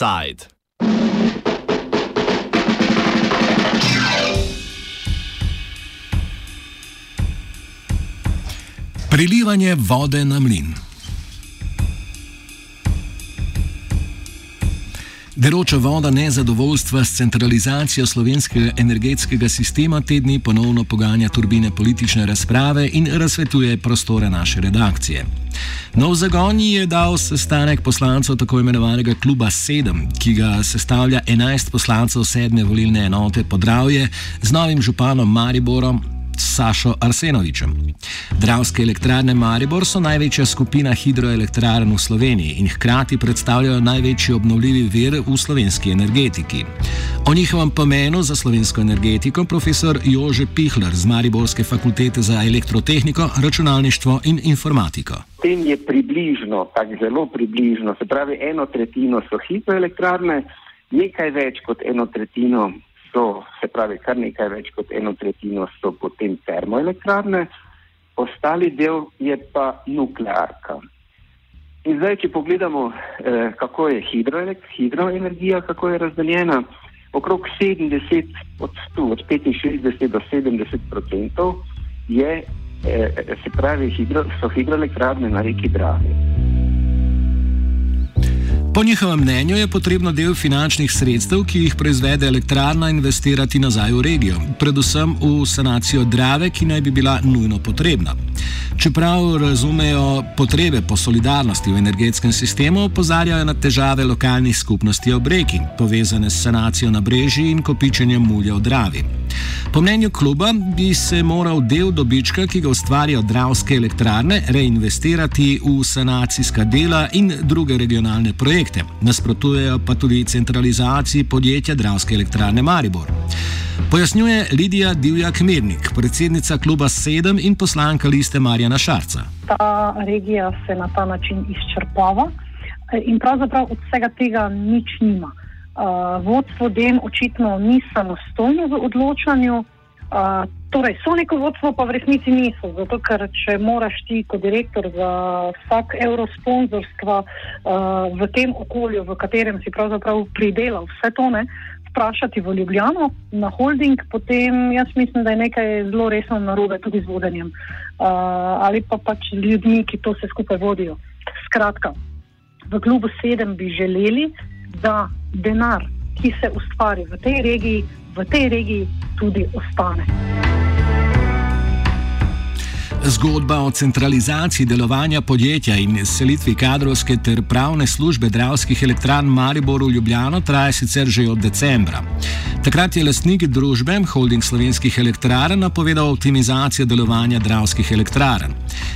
Side. Prilivanje vode na mlin. Deroča voda nezadovoljstva s centralizacijo slovenskega energetskega sistema te dni ponovno poganja turbine politične razprave in razsvetuje prostore naše redakcije. Nov zagon je dal sestanek poslancev tako imenovanega kluba 7, ki ga sestavlja 11 poslancev sedme volilne enote Podravje z novim županom Mariborom, Sašo Arsenovičem. Dravske elektrarne Maribor so največja skupina hidroelektrarn v Sloveniji in hkrati predstavljajo največji obnovljivi vir v slovenski energetiki. O njihovem pomenu za slovensko energetiko profesor Jože Pihler z Mariborske fakultete za elektrotehniko, računalništvo in informatiko. Tem je približno, tako zelo približno, se pravi, eno tretjino so hidroelektrarne, nekaj več kot eno tretjino so, se pravi, kar nekaj več kot eno tretjino so potem termoelektrarne, ostali del je pa nuklearka. In zdaj, če pogledamo, eh, kako je hidroenergija, kako je razdeljena, okrog 70 od 100, od 65 do 70 odstotkov je, eh, se pravi, hidro, so hidroelektrarne na reki Dravi. Po njihovem mnenju je potrebno del finančnih sredstev, ki jih proizvede elektrarna, investirati nazaj v regijo, predvsem v sanacijo Drave, ki naj bi bila nujno potrebna. Čeprav razumejo potrebe po solidarnosti v energetskem sistemu, opozarjajo na težave lokalnih skupnosti ob reki, povezane s sanacijo na breži in kopičenjem mulja v Dravi. Po mnenju kluba bi se moral del dobička, ki ga ustvarjajo dravske elektrarne, reinvestirati v sanacijska dela in druge regionalne projekte. Nasprotujejo pa tudi centralizaciji podjetja Dravske elektrarne Maribor. Pojasnjuje Lidija Divjak Mirnik, predsednica kluba 7 in poslanka liste Marjana Šarca. Ta regija se na ta način izčrpava in pravzaprav od vsega tega nič nima. Uh, vodstvo DEM očitno ni samostojno v odločanju, uh, torej so neko vodstvo, pa v resnici niso. Zato, ker če moraš ti kot direktor za vsak evro sponzorstva uh, v tem okolju, v katerem si pravzaprav pridelal vse to, ne, vprašati v Ljubljano na holding, potem jaz mislim, da je nekaj zelo resno narobe tudi z vodenjem uh, ali pa pač ljudmi, ki to vse skupaj vodijo. Skratka, v klubu sedem bi želeli, da denar, ki se ustvari v tej regiji, v tej regiji tudi ostane. Zgodba o centralizaciji delovanja podjetja in selitvi kadrovske ter pravne službe Dravskih elektran Maribor v Ljubljano traja sicer že od decembra. Takrat je lastnik družbe Holding slovenskih elektrarn napovedal optimizacijo delovanja Dravskih elektrarn.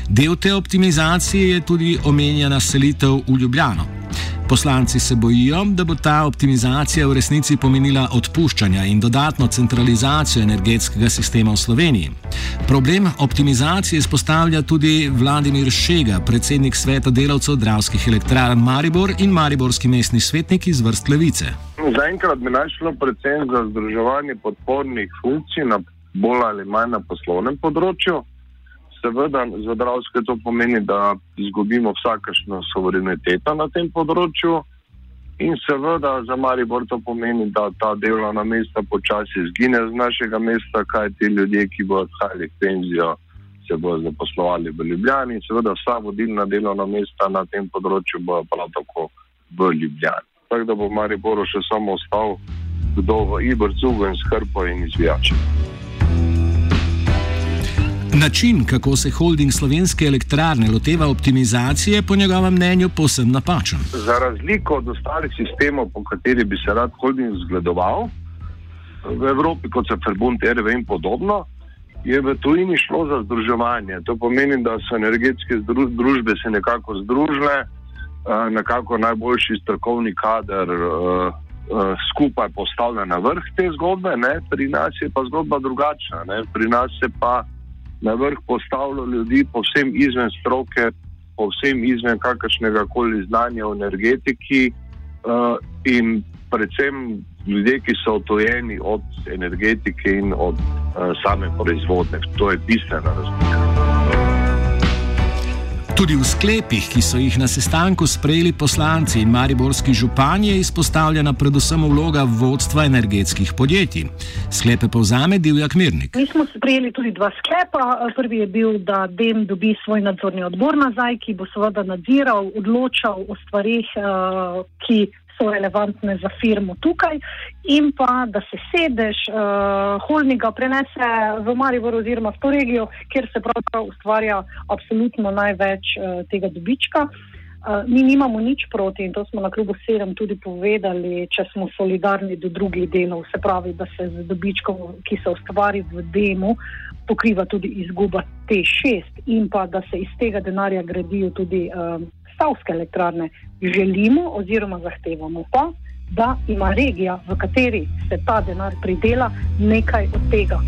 Del te optimizacije je tudi omenjena selitev v Ljubljano. Poslanci se bojijo, da bo ta optimizacija v resnici pomenila odpuščanja in dodatno centralizacijo energetskega sistema v Sloveniji. Problem optimizacije izpostavlja tudi Vladimir Šega, predsednik sveta delavcev Dravskih elektrarn Maribor in Mariborski mestni svetnik iz vrst Levice. Zaenkrat bi našlo predvsem za združevanje podpornih funkcij na bolj ali manj na poslovnem področju. Seveda za Dravske to pomeni, da izgubimo vsakašno suvereniteto na tem področju. In seveda za Maribor to pomeni, da ta delovna mesta počasi izgine z našega mesta, kaj ti ljudje, ki bodo odhajali v penzijo, se bodo zaposlovali v Ljubljani. In seveda vsa vodilna delovna mesta na tem področju bodo prav tako v Ljubljani. Tako da bo Mariboru še samo ostal kdo v Ibrcu in skrpo in izvijače. Način, kako se holding slovenske elektrarne loteva optimizacije, po njegovem mnenju, posebno napačen. Za razliko od ostalih sistemov, po kateri bi se rad holding zgledoval, v Evropi, kot so Ferbund, RV in podobno, je v tujini šlo za združevanje. To pomeni, da so energetske družbe se nekako združile, eh, nekako najboljši strokovni kader. Uh, skupaj postavlja na vrh te zgodbe, ne? pri nas je pa zgodba drugačna. Ne? Pri nas se pa na vrh postavilo ljudi, povsem izven stroke, povsem izven kakršnega koli znanja o energetiki uh, in predvsem ljudje, ki so otojeni od energetike in od uh, same proizvodnje. To je bistvena razlika. Tudi v sklepih, ki so jih na sestanku sprejeli poslanci in mariborski župani, je izpostavljena predvsem vloga vodstva energetskih podjetij. Sklepe povzame Divjak Mirnik. Mi smo sprejeli tudi dva sklepa. Prvi je bil, da DEM dobi svoj nadzorni odbor nazaj, ki bo seveda nadziral, odločal o stvarih, uh, ki so relevantne za firmo tukaj, in pa da se sedež uh, holnika prenese v Maribor oziroma v to regijo, kjer se pravzaprav ustvarja absolutno največ uh, tega dobička. Uh, mi nimamo nič proti in to smo na klubu sedem tudi povedali, če smo solidarni do drugih delov, se pravi, da se z dobičkom, ki se ustvari v demu, pokriva tudi izguba te šest in pa da se iz tega denarja gradijo tudi uh, stavske elektrarne. Želimo oziroma zahtevamo pa, da ima regija, v kateri se ta denar pridela, nekaj od tega.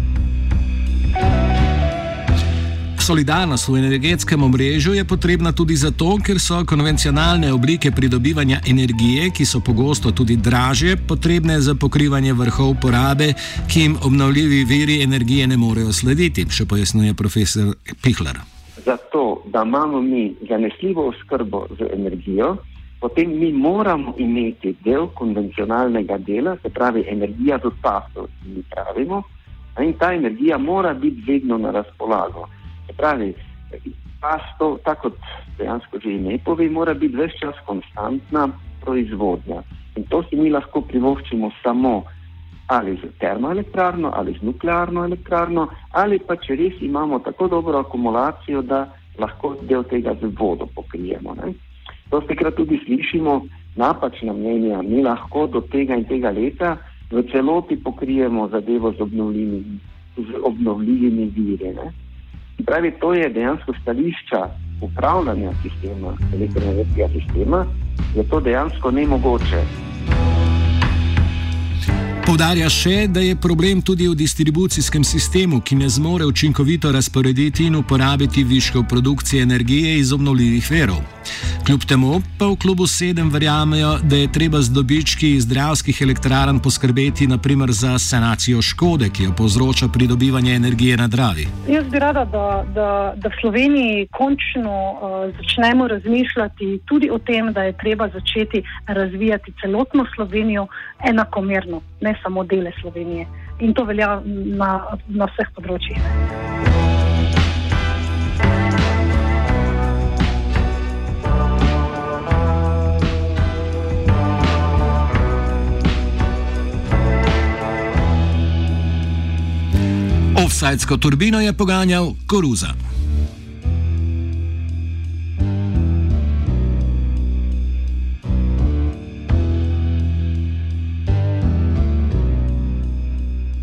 Solidarnost v energetskem omrežju je potrebna tudi zato, ker so konvencionalne oblike pridobivanja energije, ki so pogosto tudi dražje, potrebne za pokrivanje vrhov porabe, ki jim obnovljivi viri energije ne morejo slediti, še pojasnjuje profesor Pihler zato, da imamo mi zanesljivo oskrbo z energijo, potem mi moramo imeti del konvencionalnega dela, se pravi energija v pasu, ki mi pravimo, in ta energija mora biti vedno na razpolago. Se pravi, pasto, tako kot dejansko že ime pove, mora biti vse čas konstantna proizvodnja. In to si mi lahko privoščimo samo ali z termoelektrarno, ali z nuklearno elektrarno, ali pa če res imamo tako dobro akumulacijo, da lahko del tega z vodo pokrijemo. Ne? To stekrat tudi slišimo napačna mnenja, mi lahko do tega in tega leta v celoti pokrijemo zadevo z obnovljivimi, z obnovljivimi viri. Ne? Pravi, to je dejansko stališča upravljanja sistema, elektroenergetskega sistema, je to dejansko nemogoče. Povdarja še, da je problem tudi v distribucijskem sistemu, ki ne zmore učinkovito razporediti in uporabiti viškov produkcije energije iz obnovljivih verov. Kljub temu pa v klubu sedem verjamejo, da je treba z dobički iz zdravskih elektrarn poskrbeti naprimer za sanacijo škode, ki jo povzroča pridobivanje energije na Dravi. Jaz bi rada, da, da, da v Sloveniji končno uh, začnemo razmišljati tudi o tem, da je treba začeti razvijati celotno Slovenijo enakomerno, ne samo dele Slovenije. In to velja na, na vseh področjih. Offsajsko turbino je poganjal Koruza.